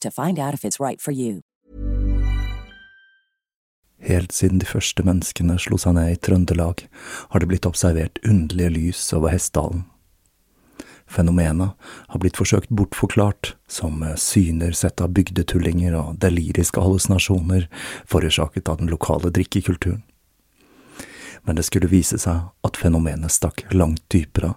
to find out if it's right for you. Helt siden de første menneskene slo seg ned i Trøndelag, har det blitt observert underlige lys over Hessdalen. Fenomenet har blitt forsøkt bortforklart som syner sett av bygdetullinger og deliriske hallusinasjoner forårsaket av den lokale drikkekulturen. Men det skulle vise seg at fenomenet stakk langt dypere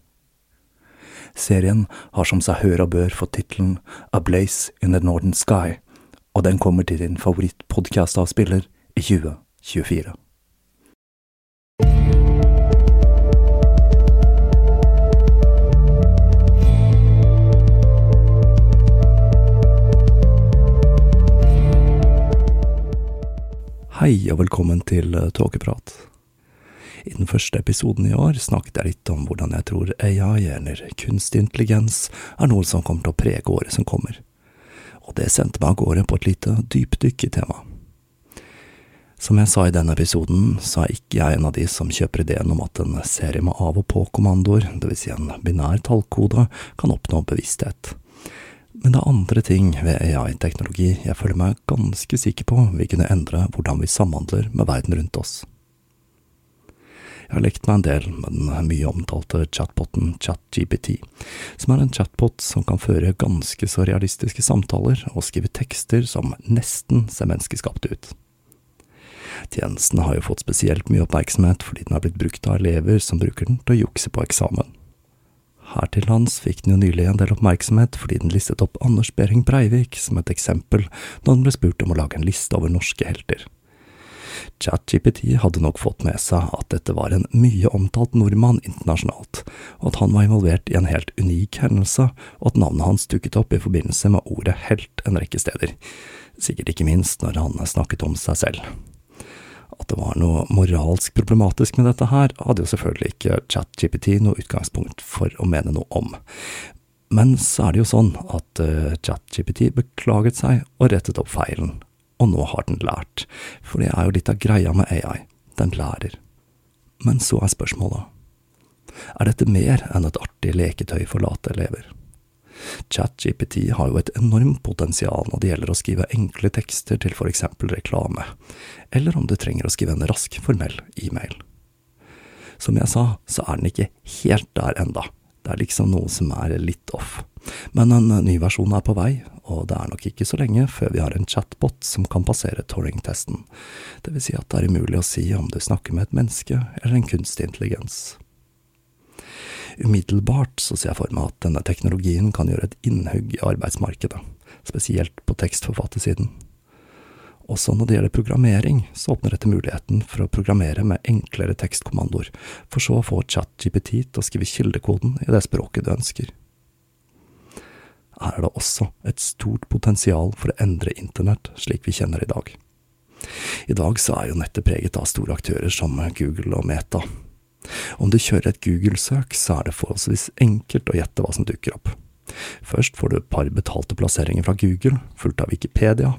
Serien har som seg hør og bør fått tittelen A Blaze in the Northern Sky, og den kommer til din favorittpodkastavspiller i 2024. Hei og velkommen til Tåkeprat. I den første episoden i år snakket jeg litt om hvordan jeg tror AI, eller kunstig intelligens, er noe som kommer til å prege året som kommer, og det sendte meg av gårde på et lite dypdykk i temaet. Som jeg sa i denne episoden, så er ikke jeg en av de som kjøper ideen om at en serie med av og på-kommandoer, dvs. Si en binær tallkode, kan oppnå bevissthet. Men det er andre ting ved AI-teknologi jeg føler meg ganske sikker på vil kunne endre hvordan vi samhandler med verden rundt oss. Jeg har lekt meg en del med den mye omtalte chatboten ChatGPT, som er en chatbot som kan føre ganske så realistiske samtaler og skrive tekster som nesten ser menneskeskapte ut. Tjenesten har jo fått spesielt mye oppmerksomhet fordi den har blitt brukt av elever som bruker den til å jukse på eksamen. Her til lands fikk den jo nylig en del oppmerksomhet fordi den listet opp Anders Behring Breivik som et eksempel da den ble spurt om å lage en liste over norske helter. ChatGPT hadde nok fått med seg at dette var en mye omtalt nordmann internasjonalt, og at han var involvert i en helt unik hendelse, og at navnet hans dukket opp i forbindelse med ordet helt en rekke steder, sikkert ikke minst når han snakket om seg selv. At det var noe moralsk problematisk med dette her, hadde jo selvfølgelig ikke ChatGPT noe utgangspunkt for å mene noe om. Men så er det jo sånn at uh, ChatGPT beklaget seg og rettet opp feilen, og nå har den lært, for det er jo litt av greia med AI, den lærer. Men så er spørsmålet, er dette mer enn et artig leketøy for late elever? ChatGPT har jo et enormt potensial når det gjelder å skrive enkle tekster til for eksempel reklame, eller om du trenger å skrive en rask, formell e-mail. Som jeg sa, så er den ikke helt der enda, det er liksom noe som er litt off. Men en ny versjon er på vei, og det er nok ikke så lenge før vi har en chatbot som kan passere Turing-testen. Det vil si at det er umulig å si om du snakker med et menneske eller en kunstig intelligens. Umiddelbart så ser jeg for meg at denne teknologien kan gjøre et innhugg i arbeidsmarkedet, spesielt på tekstforfattersiden. Også når det gjelder programmering, så åpner dette muligheten for å programmere med enklere tekstkommandoer, for så å få ChatGPT til å skrive kildekoden i det språket du ønsker her er det også et stort potensial for å endre internett slik vi kjenner i dag. I dag så er jo nettet preget av store aktører som Google og Meta. Om du kjører et Google-søk, så er det forholdsvis enkelt å gjette hva som dukker opp. Først får du et par betalte plasseringer fra Google, fulgt av Wikipedia,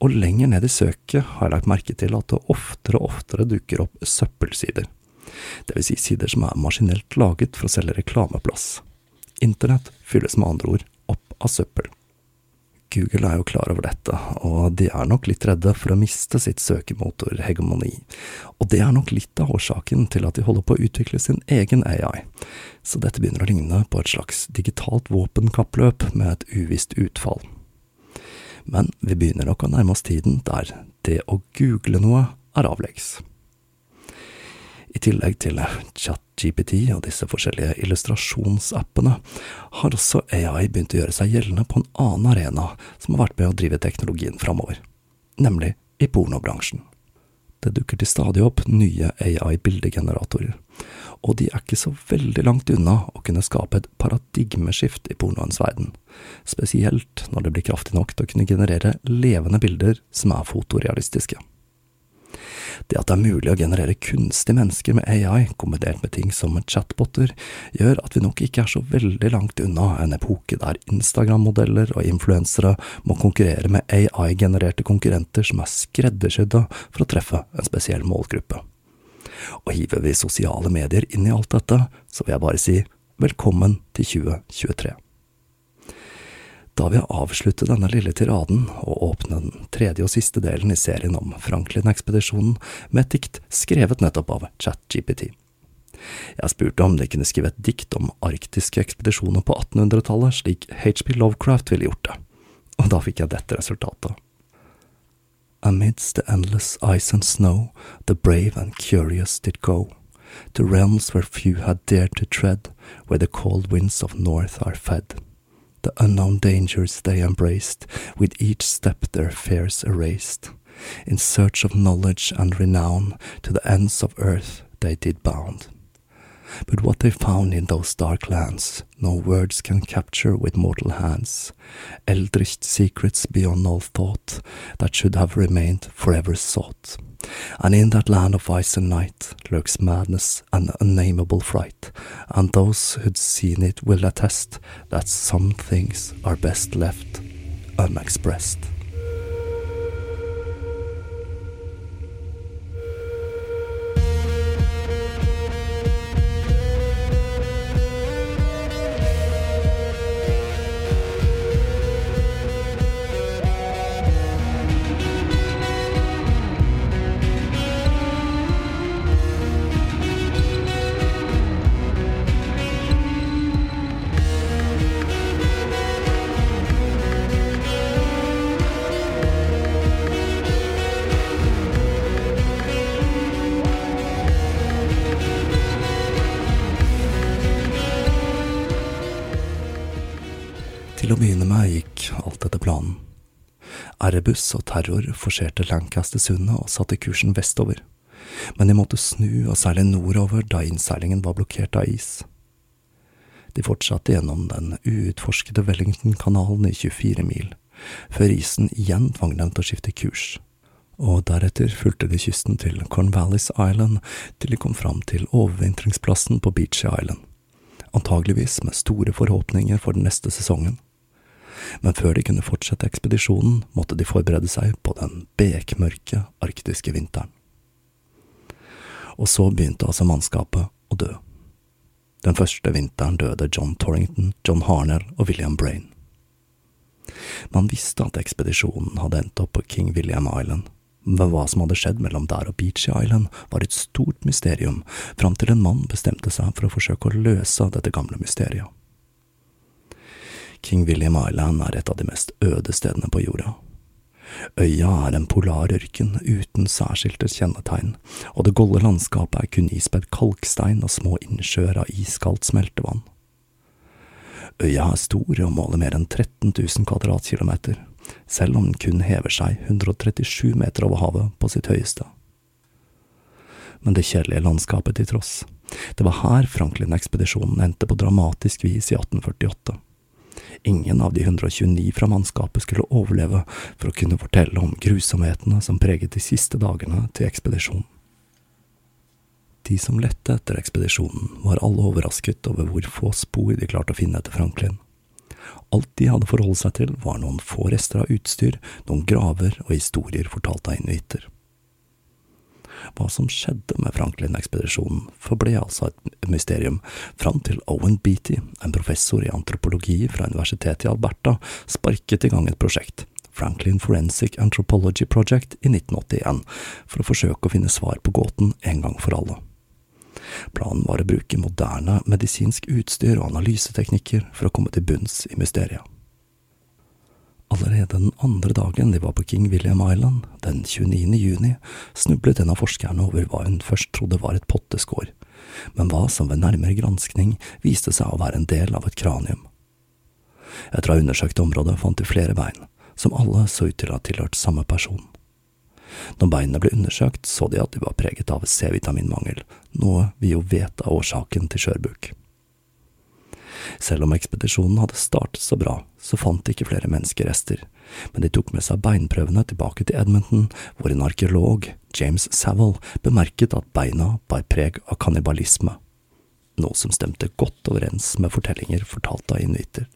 og lenger ned i søket har jeg lagt merke til at det oftere og oftere dukker opp søppelsider. Vil si sider som er maskinelt laget for å selge reklameplass. Internett fylles med andre ord opp av søppel. Google er jo klar over dette, og de er nok litt redde for å miste sitt søkemotorhegemoni. Og det er nok litt av årsaken til at de holder på å utvikle sin egen AI, så dette begynner å ligne på et slags digitalt våpenkappløp med et uvisst utfall. Men vi begynner nok å nærme oss tiden der det å google noe er avleggs. I tillegg til ChatGPT og disse forskjellige illustrasjonsappene, har også AI begynt å gjøre seg gjeldende på en annen arena som har vært med å drive teknologien framover, nemlig i pornobransjen. Det dukker til stadig opp nye AI-bildegeneratorer, og de er ikke så veldig langt unna å kunne skape et paradigmeskift i pornoens verden, spesielt når det blir kraftig nok til å kunne generere levende bilder som er fotorealistiske. Det at det er mulig å generere kunstige mennesker med AI, kombinert med ting som chatboter, gjør at vi nok ikke er så veldig langt unna en epoke der Instagram-modeller og influensere må konkurrere med AI-genererte konkurrenter som er skreddersydda for å treffe en spesiell målgruppe. Og hiver vi sosiale medier inn i alt dette, så vil jeg bare si velkommen til 2023. Da vil jeg avslutte denne lille tiraden og åpne den tredje og siste delen i serien om Franklin-ekspedisjonen med et dikt skrevet nettopp av ChatGPT. Jeg spurte om de kunne skrive et dikt om arktiske ekspedisjoner på 1800-tallet, slik HB Lovecraft ville gjort det, og da fikk jeg dette resultatet. Amidst the endless ice and snow, the brave and curious did go, to realms where few had dared to tread, where the cold winds of north are fed the unknown dangers they embraced, with each step their fears erased. In search of knowledge and renown, to the ends of earth they did bound. But what they found in those dark lands, no words can capture with mortal hands. Eldritch secrets beyond all thought, that should have remained forever sought. And in that land of ice and night lurks madness and unnameable fright, and those who'd seen it will attest that some things are best left unexpressed. Erebus og terror forserte Lancaster-sundet og satte kursen vestover, men de måtte snu og seile nordover da innseilingen var blokkert av is. De fortsatte gjennom den uutforskede Wellington-kanalen i 24 mil, før isen igjen tvang dem til å skifte kurs, og deretter fulgte de kysten til Cornwallis Island til de kom fram til overvintringsplassen på Beachy Island, antageligvis med store forhåpninger for den neste sesongen men før de kunne fortsette ekspedisjonen, måtte de forberede seg på den bekmørke arktiske vinteren. Og så begynte altså mannskapet å dø. Den første vinteren døde John Torrington, John Harnell og William Brain. Man visste at ekspedisjonen hadde endt opp på King William Island, men hva som hadde skjedd mellom der og Beachy Island, var et stort mysterium, fram til en mann bestemte seg for å forsøke å løse dette gamle mysteriet. King William Island er et av de mest øde stedene på jorda. Øya er en polar ørken uten særskilte kjennetegn, og det golde landskapet er kun ispedd kalkstein og små innsjøer av iskaldt smeltevann. Øya er stor og måler mer enn 13 000 kvadratkilometer, selv om den kun hever seg 137 meter over havet på sitt høyeste. Men det kjedelige landskapet til tross, det var her Franklin-ekspedisjonen endte på dramatisk vis i 1848. Ingen av de 129 fra mannskapet skulle overleve for å kunne fortelle om grusomhetene som preget de siste dagene til ekspedisjonen. De som lette etter ekspedisjonen, var alle overrasket over hvor få spor de klarte å finne etter Franklin. Alt de hadde forholdt seg til, var noen få rester av utstyr, noen graver og historier fortalt av inuitter. Hva som skjedde med Franklin-ekspedisjonen, forble altså et mysterium, fram til Owen Beatty, en professor i antropologi fra universitetet i Alberta, sparket i gang et prosjekt, Franklin Forensic Anthropology Project, i 1981, for å forsøke å finne svar på gåten en gang for alle. Planen var å bruke moderne medisinsk utstyr og analyseteknikker for å komme til bunns i mysteriet. Allerede den andre dagen de var på King William Island, den 29. juni, snublet en av forskerne over hva hun først trodde var et potteskår, men hva som ved nærmere granskning viste seg å være en del av et kranium. Etter å ha undersøkt området fant de flere bein, som alle så ut til å ha tilhørt samme person. Når beinene ble undersøkt, så de at de var preget av C-vitaminmangel, noe vi jo vet er årsaken til skjørbuk. Selv om ekspedisjonen hadde startet så bra, så fant de ikke flere menneskerester, men de tok med seg beinprøvene tilbake til Edmonton, hvor en arkeolog, James Saville, bemerket at beina bar preg av kannibalisme, noe som stemte godt overens med fortellinger fortalt av inuitter.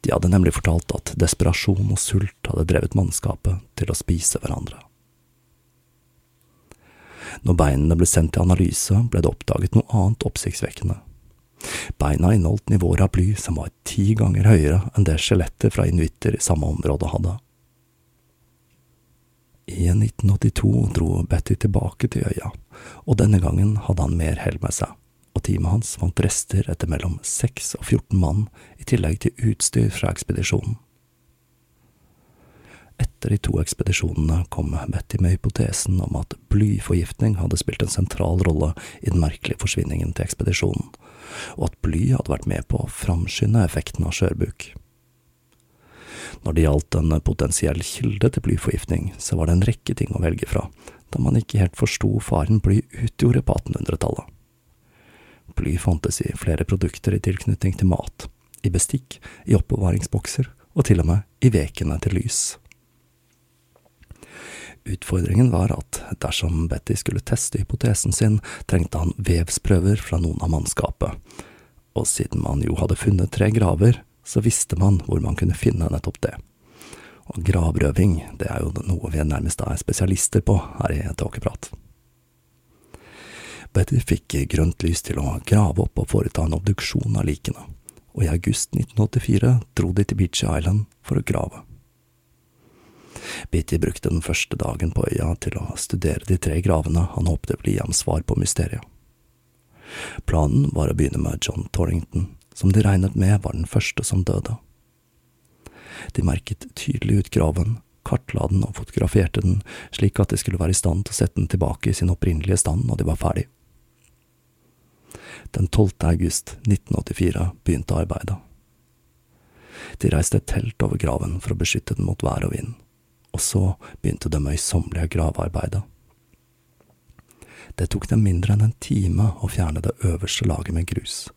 De hadde nemlig fortalt at desperasjon og sult hadde drevet mannskapet til å spise hverandre. Når beinene ble sendt til analyse, ble det oppdaget noe annet oppsiktsvekkende. Beina inneholdt nivåer av bly som var ti ganger høyere enn det skjelettet fra inuitter i samme område hadde. I 1982 dro Betty tilbake til øya, og denne gangen hadde han mer hell med seg, og teamet hans fant rester etter mellom 6 og 14 mann, i tillegg til utstyr fra ekspedisjonen. Etter de to ekspedisjonene kom Betty med hypotesen om at blyforgiftning hadde spilt en sentral rolle i den merkelige forsvinningen til ekspedisjonen, og at bly hadde vært med på å framskynde effekten av skjørbuk. Når det gjaldt en potensiell kilde til blyforgiftning, så var det en rekke ting å velge fra, da man ikke helt forsto faren bly utgjorde på 1800-tallet. Bly fantes i flere produkter i tilknytning til mat, i bestikk, i oppbevaringsbokser og til og med i vekene til lys. Utfordringen var at dersom Betty skulle teste hypotesen sin, trengte han vevsprøver fra noen av mannskapet, og siden man jo hadde funnet tre graver, så visste man hvor man kunne finne nettopp det. Og gravrøving, det er jo noe vi nærmest er spesialister på her i Tåkeprat. Betty fikk grønt lys til å grave opp og foreta en obduksjon av likene, og i august 1984 dro de til Beachy Island for å grave. Beatty brukte den første dagen på øya til å studere de tre gravene han håpte ville gi ham svar på mysteriet. Planen var å begynne med John Torrington, som de regnet med var den første som døde. De merket tydelig ut graven, kartla den og fotograferte den slik at de skulle være i stand til å sette den tilbake i sin opprinnelige stand når de var ferdig. Den 12. august 1984 begynte arbeidet. De reiste et telt over graven for å beskytte den mot vær og vind og så begynte det møysommelige gravearbeidet. Det tok dem mindre enn en time å fjerne det øverste laget med grus.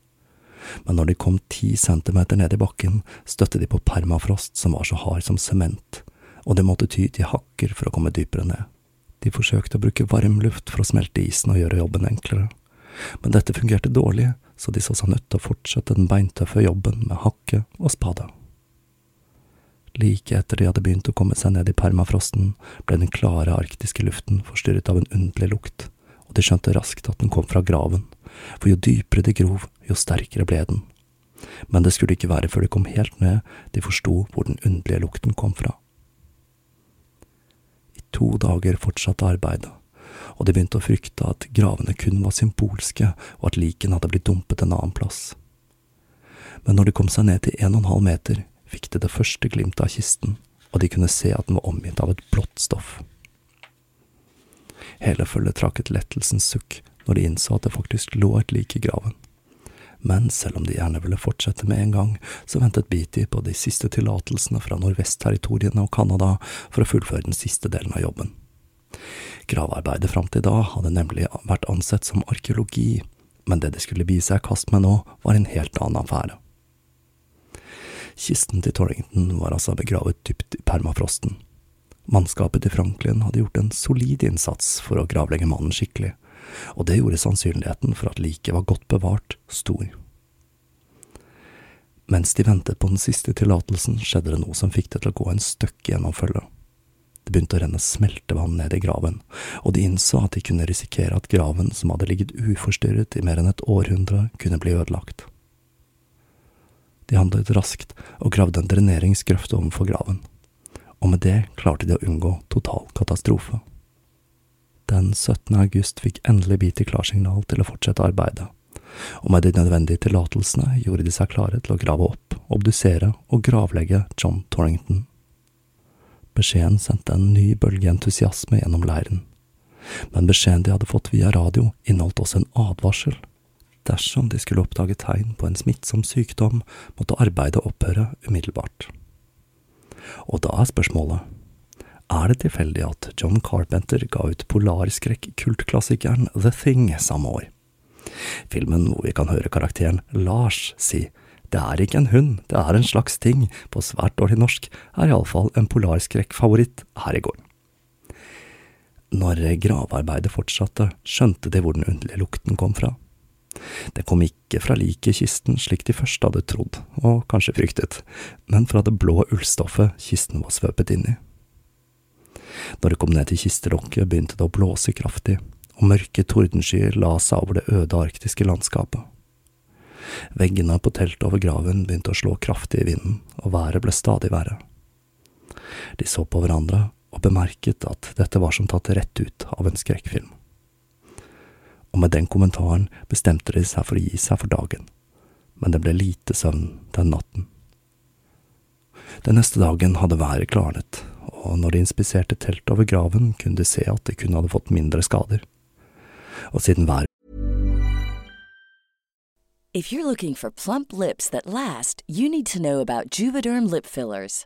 Men når de kom ti centimeter ned i bakken, støtte de på permafrost som var så hard som sement, og de måtte ty til hakker for å komme dypere ned. De forsøkte å bruke varm luft for å smelte isen og gjøre jobben enklere, men dette fungerte dårlig, så de så seg nødt til å fortsette den beintøffe jobben med hakke og spade. Like etter de hadde begynt å komme seg ned i permafrosten, ble den klare arktiske luften forstyrret av en underlig lukt, og de skjønte raskt at den kom fra graven, for jo dypere de grov, jo sterkere ble den. Men det skulle ikke være før de kom helt ned de forsto hvor den underlige lukten kom fra. I to dager fortsatte arbeidet, og de begynte å frykte at gravene kun var symbolske, og at likene hadde blitt dumpet en annen plass. Men når de kom seg ned til en og en halv meter, fikk de det første glimtet av kisten, og de kunne se at den var omgitt av et blått stoff. Hele følget trakk et lettelsens sukk når de innså at det faktisk lå et lik i graven. Men selv om de gjerne ville fortsette med en gang, så ventet Beatty på de siste tillatelsene fra nordvestterritoriene og Canada for å fullføre den siste delen av jobben. Gravearbeidet fram til da hadde nemlig vært ansett som arkeologi, men det de skulle bi seg i kast med nå, var en helt annen affære. Kisten til Torrington var altså begravet dypt i permafrosten. Mannskapet til Franklin hadde gjort en solid innsats for å gravlegge mannen skikkelig, og det gjorde sannsynligheten for at liket var godt bevart, stor. Mens de ventet på den siste tillatelsen, skjedde det noe som fikk det til å gå en støkk gjennom følget. Det begynte å renne smeltevann ned i graven, og de innså at de kunne risikere at graven, som hadde ligget uforstyrret i mer enn et århundre, kunne bli ødelagt. De handlet raskt og gravde en dreneringsgrøft overfor graven, og med det klarte de å unngå total katastrofe. Den 17. august fikk endelig BT klarsignal til å fortsette arbeidet, og med de nødvendige tillatelsene gjorde de seg klare til å grave opp, obdusere og gravlegge John Torrington. Beskjeden sendte en ny bølge entusiasme gjennom leiren, men beskjeden de hadde fått via radio, inneholdt også en advarsel. Dersom de skulle oppdage tegn på en smittsom sykdom, måtte arbeidet opphøre umiddelbart. Og da er spørsmålet, er det tilfeldig at John Carpenter ga ut polarskrekk-kultklassikeren The Thing samme år? Filmen hvor vi kan høre karakteren Lars si det er ikke en hund, det er en slags ting, på svært dårlig norsk, er iallfall en polarskrekkfavoritt her i gården. Når gravearbeidet fortsatte, skjønte de hvor den underlige lukten kom fra. Det kom ikke fra liket i kisten slik de først hadde trodd, og kanskje fryktet, men fra det blå ullstoffet kisten var svøpet inn i. Når det kom ned til kistelokket, begynte det å blåse kraftig, og mørke tordenskyer la seg over det øde arktiske landskapet. Veggene på teltet over graven begynte å slå kraftig i vinden, og været ble stadig verre. De så på hverandre og bemerket at dette var som tatt rett ut av en skrekkfilm. Og med den kommentaren bestemte de seg for å gi seg for dagen, men det ble lite søvn den natten. Den neste dagen hadde været klarnet, og når de inspiserte teltet over graven, kunne de se at de kun hadde fått mindre skader. Og siden været If you're looking for plump lips that last, you need to know about Juvederm lip fillers.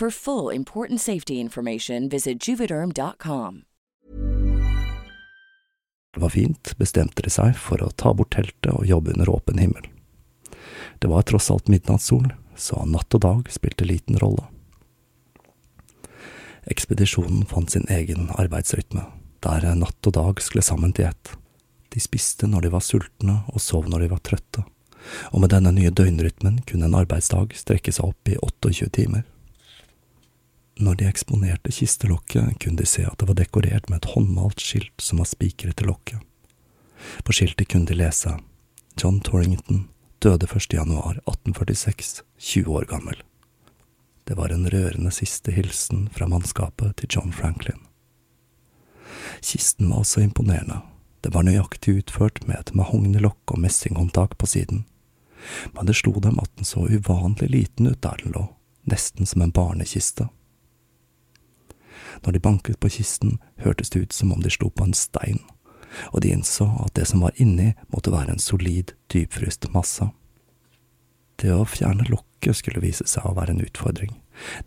For full important safety information, visit juvederm.com. Det var fint, bestemte de seg for å ta bort teltet og jobbe under åpen himmel. Det var tross alt midnattssol, så natt og dag spilte liten rolle. Ekspedisjonen fant sin egen arbeidsrytme, der natt og dag skulle sammen til ett. De spiste når de var sultne og sov når de var trøtte, og med denne nye døgnrytmen kunne en arbeidsdag strekke seg opp i 28 timer. Når de eksponerte kistelokket, kunne de se at det var dekorert med et håndmalt skilt som var spikret til lokket. På skiltet kunne de lese John Torrington døde 1. januar 1846, 20 år gammel. Det var en rørende siste hilsen fra mannskapet til John Franklin. Kisten var også imponerende. Den var nøyaktig utført med et mahognilokk og messinghåndtak på siden, men det slo dem at den så uvanlig liten ut der den lå, nesten som en barnekiste. Når de banket på kisten, hørtes det ut som om de slo på en stein, og de innså at det som var inni, måtte være en solid, dypfryst masse. Det å fjerne lokket skulle vise seg å være en utfordring,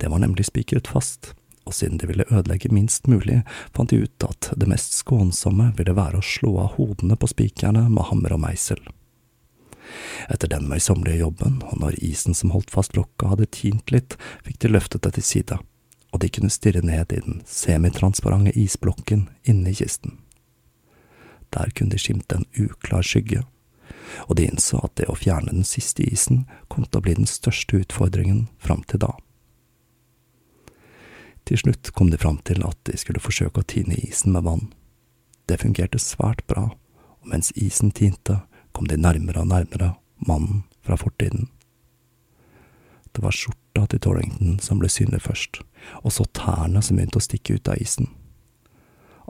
det var nemlig spikret fast, og siden de ville ødelegge minst mulig, fant de ut at det mest skånsomme ville være å slå av hodene på spikerne med hammer og meisel. Etter den møysommelige jobben, og når isen som holdt fast lokket hadde tint litt, fikk de løftet det til side, og de kunne stirre ned i den semitransparente isblokken inne i kisten. Der kunne de skimte en uklar skygge, og de innså at det å fjerne den siste isen kom til å bli den største utfordringen fram til da. Til slutt kom de fram til at de skulle forsøke å tine isen med vann. Det fungerte svært bra, og mens isen tinte, kom de nærmere og nærmere mannen fra fortiden. Det var skjorta til Torrington som ble synlig først, og så tærne som begynte å stikke ut av isen.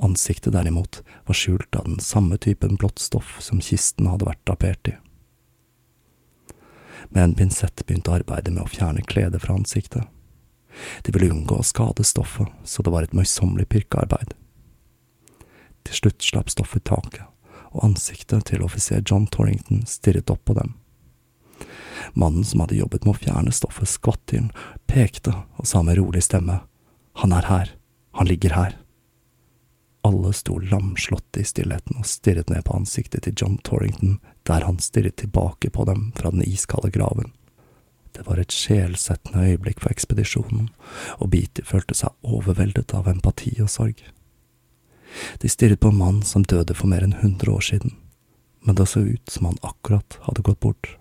Ansiktet derimot var skjult av den samme typen blått stoff som kisten hadde vært drapert i. Med en pinsett begynte arbeidet med å fjerne kledet fra ansiktet. De ville unngå å skade stoffet, så det var et møysommelig pirkearbeid. Til slutt slapp stoffet taket, og ansiktet til offiser John Torrington stirret opp på dem. Mannen som hadde jobbet med å fjerne stoffet, skvatt til, pekte og sa med rolig stemme, Han er her, han ligger her. Alle sto lamslåtte i stillheten og stirret ned på ansiktet til John Torrington, der han stirret tilbake på dem fra den iskalde graven. Det var et sjelsettende øyeblikk for ekspedisjonen, og Beatty følte seg overveldet av empati og sorg. De stirret på en mann som døde for mer enn hundre år siden, men det så ut som han akkurat hadde gått bort.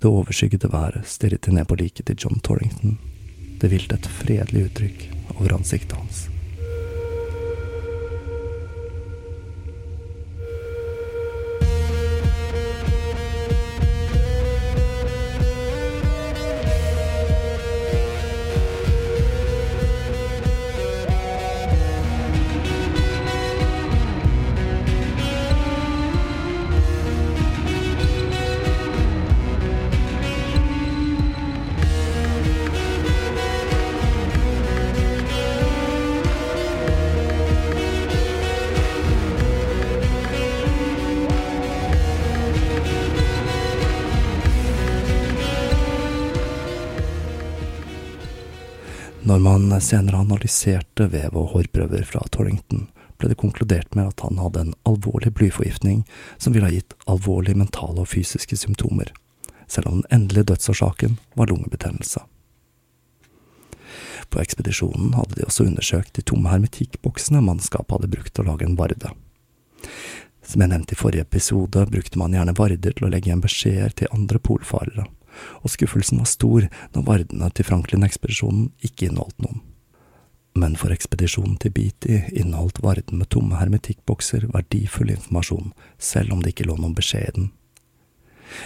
Det overskyggede været stirret de ned på liket til John Torrington. Det hvilte et fredelig uttrykk over ansiktet hans. Når man senere analyserte vev- og hårprøver fra Torrington, ble det konkludert med at han hadde en alvorlig blyforgiftning som ville ha gitt alvorlige mentale og fysiske symptomer, selv om den endelige dødsårsaken var lungebetennelse. På ekspedisjonen hadde de også undersøkt de tomme hermetikkboksene mannskapet hadde brukt til å lage en varde. Som jeg nevnte i forrige episode, brukte man gjerne varder til å legge igjen beskjeder til andre polfarere og skuffelsen var stor når vardene til Franklin-ekspedisjonen ikke inneholdt noen. Men for ekspedisjonen til Beatty inneholdt varden med tomme hermetikkbokser verdifull informasjon, selv om det ikke lå noen beskjed i den.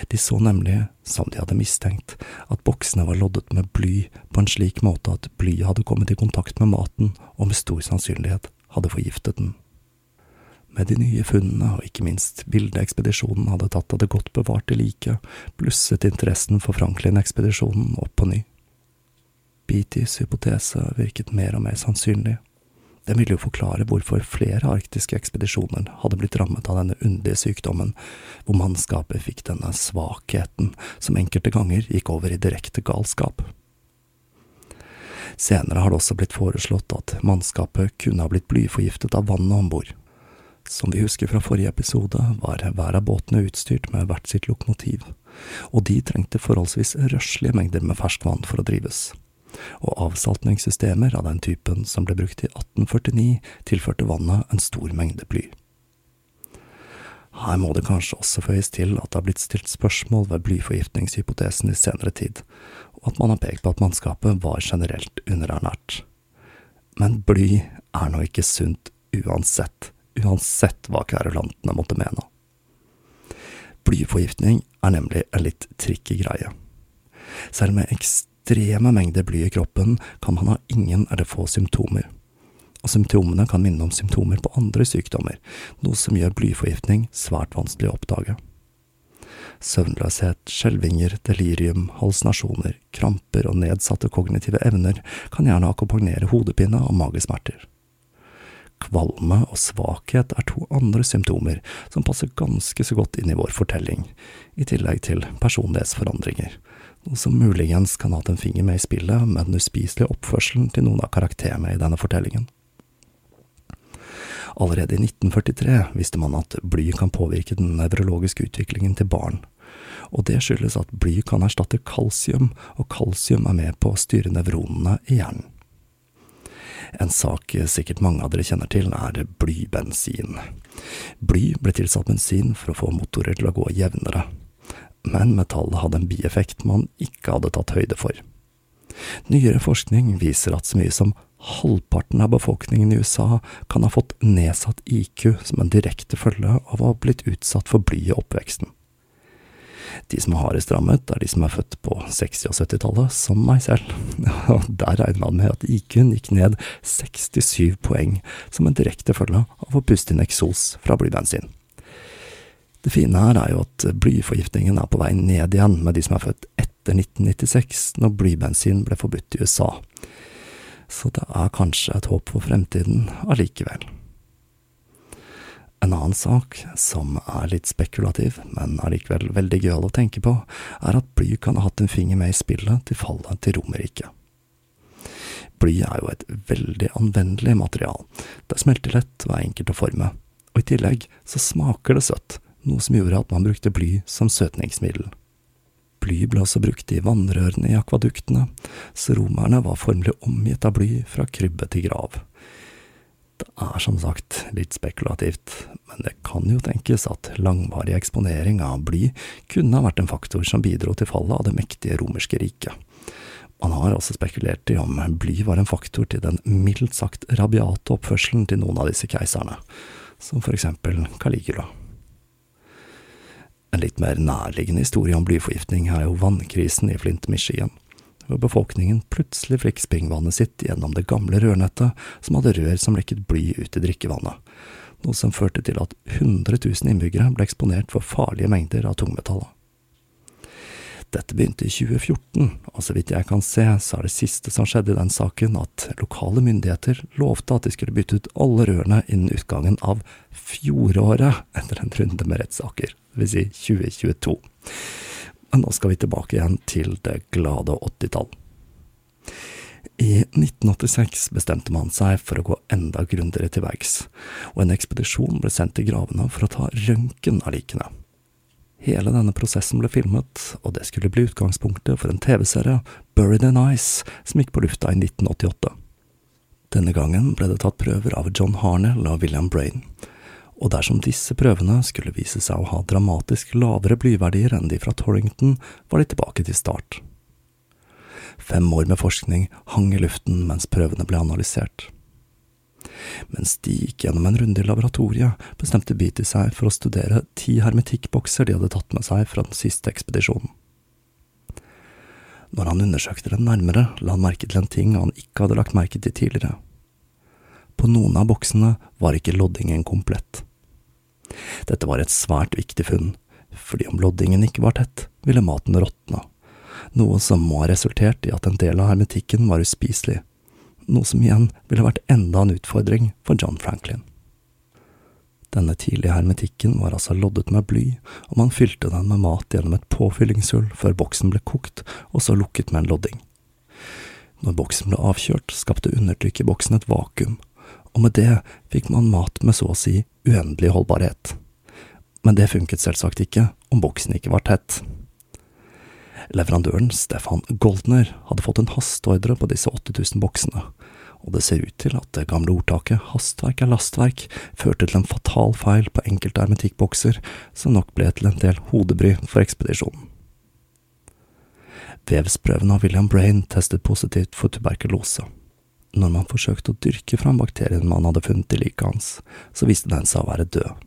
De så nemlig, som de hadde mistenkt, at boksene var loddet med bly på en slik måte at blyet hadde kommet i kontakt med maten og med stor sannsynlighet hadde forgiftet den. Med de nye funnene, og ikke minst bildet ekspedisjonen hadde tatt av det godt bevarte liket, blusset interessen for Franklin-ekspedisjonen opp på ny. Beatys hypotese virket mer og mer sannsynlig. Den ville jo forklare hvorfor flere arktiske ekspedisjoner hadde blitt rammet av denne underlige sykdommen, hvor mannskapet fikk denne svakheten som enkelte ganger gikk over i direkte galskap. Senere har det også blitt foreslått at mannskapet kunne ha blitt blyforgiftet av vannet om bord. Som vi husker fra forrige episode, var hver av båtene utstyrt med hvert sitt lokomotiv, og de trengte forholdsvis røslige mengder med ferskvann for å drives. Og avsaltningssystemer av den typen som ble brukt i 1849, tilførte vannet en stor mengde bly. Her må det kanskje også føyes til at det har blitt stilt spørsmål ved blyforgiftningshypotesen i senere tid, og at man har pekt på at mannskapet var generelt underernært. Men bly er nå ikke sunt uansett, uansett hva kverulantene måtte mene. Blyforgiftning er nemlig en litt tricky greie. Selv med ekstreme mengder bly i kroppen kan man ha ingen eller få symptomer. Og symptomene kan minne om symptomer på andre sykdommer, noe som gjør blyforgiftning svært vanskelig å oppdage. Søvnløshet, skjelvinger, delirium, halsnasjoner, kramper og nedsatte kognitive evner kan gjerne akkompagnere hodepine og magesmerter. Kvalme og svakhet er to andre symptomer som passer ganske så godt inn i vår fortelling, i tillegg til personlighetsforandringer, noe som muligens kan ha hatt en finger med i spillet med den uspiselige oppførselen til noen av karakterene i denne fortellingen. Allerede i 1943 visste man at bly kan påvirke den nevrologiske utviklingen til barn, og det skyldes at bly kan erstatte kalsium, og kalsium er med på å styre nevronene i hjernen. En sak sikkert mange av dere kjenner til, er blybensin. Bly ble tilsatt bensin for å få motorer til å gå jevnere, men metallet hadde en bieffekt man ikke hadde tatt høyde for. Nyere forskning viser at så mye som halvparten av befolkningen i USA kan ha fått nedsatt IQ som en direkte følge av å ha blitt utsatt for bly i oppveksten. De som har hardest rammet, er de som er født på 60- og 70-tallet, som meg selv. Og der regner man med at IQ-en gikk ned 67 poeng, som en direkte følge av å puste inn eksos fra blybensin. Det fine her er jo at blyforgiftningen er på vei ned igjen med de som er født etter 1996, når blybensin ble forbudt i USA. Så det er kanskje et håp for fremtiden allikevel. En annen sak, som er litt spekulativ, men allikevel veldig gøyal å tenke på, er at bly kan ha hatt en finger med i spillet til fallet til Romerriket. Bly er jo et veldig anvendelig material, det smelter lett og er enkelt å forme, og i tillegg så smaker det søtt, noe som gjorde at man brukte bly som søtningsmiddel. Bly ble også brukt i vannrørene i akvaduktene, så romerne var formelig omgitt av bly fra krybbe til grav. Det er som sagt litt spekulativt, men det kan jo tenkes at langvarig eksponering av bly kunne ha vært en faktor som bidro til fallet av det mektige romerske riket. Man har også spekulert i om bly var en faktor til den mildt sagt rabiate oppførselen til noen av disse keiserne, som for eksempel Caligula. En litt mer nærliggende historie om blyforgiftning er jo vannkrisen i Flint, Michigan hvor befolkningen plutselig fikk springvannet sitt gjennom det gamle rørnettet som hadde rør som lekket bly ut i drikkevannet, noe som førte til at 100 000 innbyggere ble eksponert for farlige mengder av tungmetaller. Dette begynte i 2014, og så vidt jeg kan se, så er det siste som skjedde i den saken at lokale myndigheter lovte at de skulle bytte ut alle rørene innen utgangen av fjoråret, etter en runde med rettssaker, vil si 2022. Nå skal vi tilbake igjen til det glade 80-tall. I 1986 bestemte man seg for å gå enda grundigere til verks, og en ekspedisjon ble sendt til gravene for å ta røntgen av likene. Hele denne prosessen ble filmet, og det skulle bli utgangspunktet for en TV-serie, Buried in Ice, som gikk på lufta i 1988. Denne gangen ble det tatt prøver av John Harnell og William Brain, og dersom disse prøvene skulle vise seg å ha dramatisk lavere blyverdier enn de fra Torrington, var de tilbake til start. Fem år med forskning hang i luften mens prøvene ble analysert. Mens de gikk gjennom en runde i laboratoriet, bestemte Beatty seg for å studere ti hermetikkbokser de hadde tatt med seg fra den siste ekspedisjonen. Når han undersøkte den nærmere, la han merke til en ting han ikke hadde lagt merke til tidligere. På noen av boksene var ikke loddingen komplett. Dette var et svært viktig funn, fordi om loddingen ikke var tett, ville maten råtne, noe som må ha resultert i at en del av hermetikken var uspiselig, noe som igjen ville vært enda en utfordring for John Franklin. Denne tidlige hermetikken var altså loddet med bly, og man fylte den med mat gjennom et påfyllingshull før boksen ble kokt, og så lukket med en lodding. Når boksen ble avkjørt, skapte undertrykket i boksen et vakuum, og med det fikk man mat med så å si uendelig holdbarhet. Men det funket selvsagt ikke om boksen ikke var tett. Leverandøren Stefan Goldner hadde fått en hasteordre på disse 8000 boksene, og det ser ut til at det gamle ordtaket hastverk er lastverk førte til en fatal feil på enkelte hermetikkbokser, som nok ble til en del hodebry for ekspedisjonen. Vevsprøven av William Brain testet positivt for tuberkulose når man forsøkte å dyrke fram bakterien man hadde funnet i liket hans, så viste den seg å være død.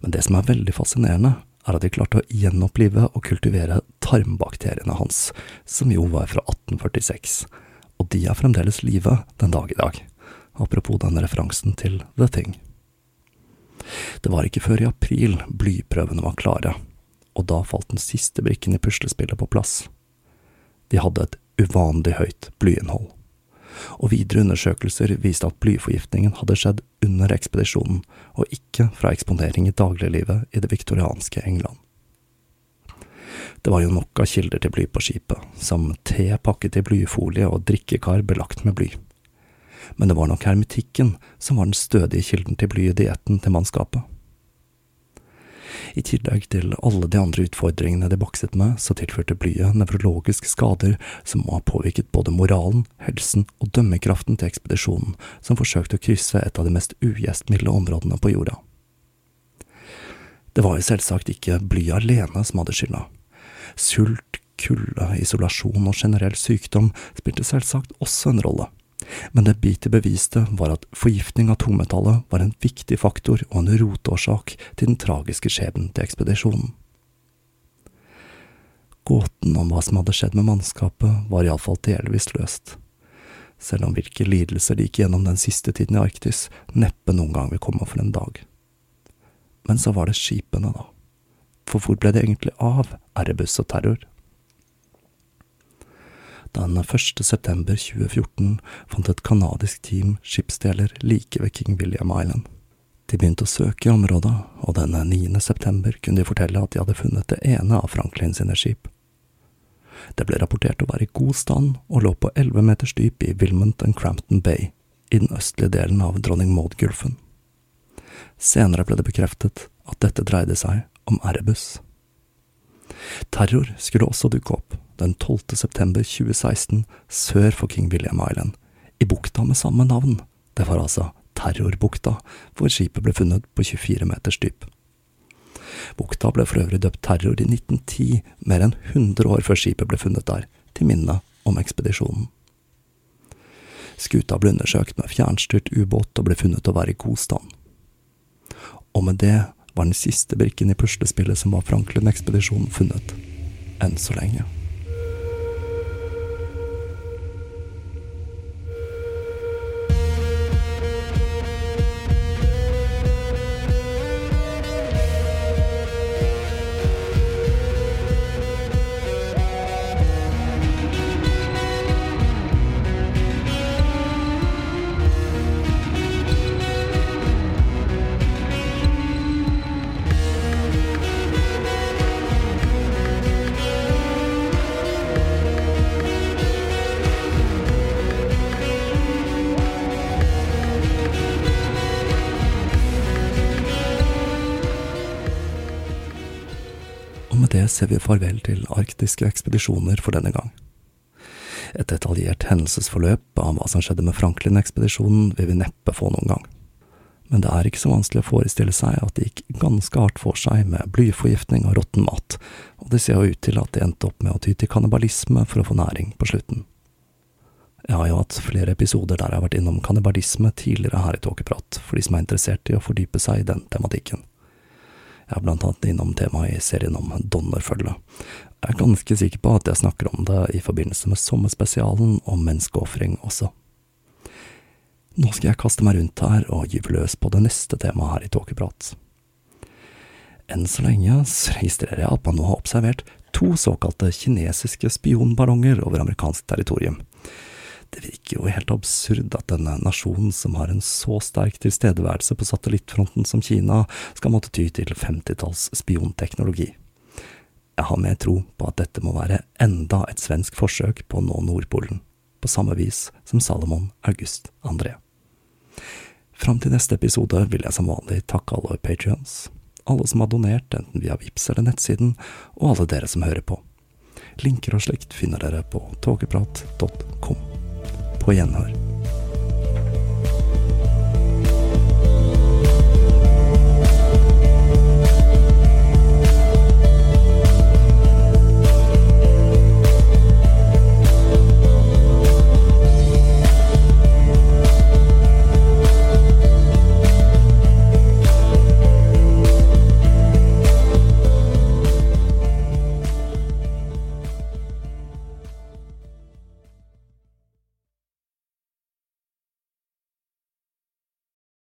Men det som er veldig fascinerende, er at de klarte å gjenopplive og kultivere tarmbakteriene hans, som jo var fra 1846, og de er fremdeles live den dag i dag, apropos denne referansen til The Thing. Det var ikke før i april blyprøvene var klare, og da falt den siste brikken i puslespillet på plass. De hadde et uvanlig høyt blyinnhold og videre undersøkelser viste at blyforgiftningen hadde skjedd under ekspedisjonen, og ikke fra eksponering i dagliglivet i det viktorianske England. Det var jo nok av kilder til bly på skipet, som te pakket i blyfolie og drikkekar belagt med bly. Men det var nok hermetikken som var den stødige kilden til bly i dietten til mannskapet. I tillegg til alle de andre utfordringene de bokset med, så tilførte blyet nevrologiske skader som må ha påvirket både moralen, helsen og dømmekraften til ekspedisjonen, som forsøkte å krysse et av de mest ugjestmilde områdene på jorda. Det var jo selvsagt ikke blyet alene som hadde skylda. Sult, kulde, isolasjon og generell sykdom spilte selvsagt også en rolle men det Beatty beviste, var at forgiftning av tungmetallet var en viktig faktor og en roteårsak til den tragiske skjebnen til ekspedisjonen. Gåten om hva som hadde skjedd med mannskapet, var iallfall delvis løst. Selv om hvilke lidelser de gikk gjennom den siste tiden i Arktis, neppe noen gang vil komme for en dag. Men så var det skipene, da. For hvor ble det egentlig av Erebus og terror? Den 1. september 2014 fant et canadisk team skipsdeler like ved King William Island. De begynte å søke i området, og den 9. september kunne de fortelle at de hadde funnet det ene av Franklin sine skip. Det ble rapportert å være i god stand og lå på elleve meters dyp i Wilmont and Crampton Bay, i den østlige delen av Dronning Maud-gulfen. Senere ble det bekreftet at dette dreide seg om Erebus. Terror skulle også dukke opp den 12. september 2016 sør for King William Island, i bukta med samme navn. Det var altså Terrorbukta, hvor skipet ble funnet på 24 meters dyp. Bukta ble for øvrig døpt Terror i 1910, mer enn 100 år før skipet ble funnet der, til minne om ekspedisjonen. Skuta ble undersøkt med fjernstyrt ubåt og ble funnet å være i god stand. Og med det var den siste brikken i puslespillet som var Franklin-ekspedisjonen funnet. Enn så lenge. Ser vi farvel til arktiske ekspedisjoner for denne gang. Et detaljert hendelsesforløp av hva som skjedde med Franklin-ekspedisjonen vil vi neppe få noen gang. Men det er ikke så vanskelig å forestille seg at det gikk ganske hardt for seg med blyforgiftning og råtten mat, og det ser jo ut til at det endte opp med å ty til kannibalisme for å få næring på slutten. Jeg har jo hatt flere episoder der jeg har vært innom kannibalisme tidligere her i Tåkeprat, for de som er interessert i å fordype seg i den tematikken. Jeg er blant annet innom temaet i serien om donnerfølge. Jeg er ganske sikker på at jeg snakker om det i forbindelse med sommerspesialen om menneskeofring også. Nå skal jeg kaste meg rundt her og gyve løs på det neste temaet her i Tåkeprat. Enn så lenge registrerer jeg at man nå har observert to såkalte kinesiske spionballonger over amerikansk territorium. Det virker jo helt absurd at denne nasjonen som har en så sterk tilstedeværelse på satellittfronten som Kina, skal måtte ty til femtitalls spionteknologi. Jeg har mer tro på at dette må være enda et svensk forsøk på å nå Nordpolen, på samme vis som Salomon August André. Fram til neste episode vil jeg som vanlig takke alle patrions, alle som har donert enten via VIPS eller nettsiden, og alle dere som hører på. Linker og slikt finner dere på togeprat.com på gjenhør.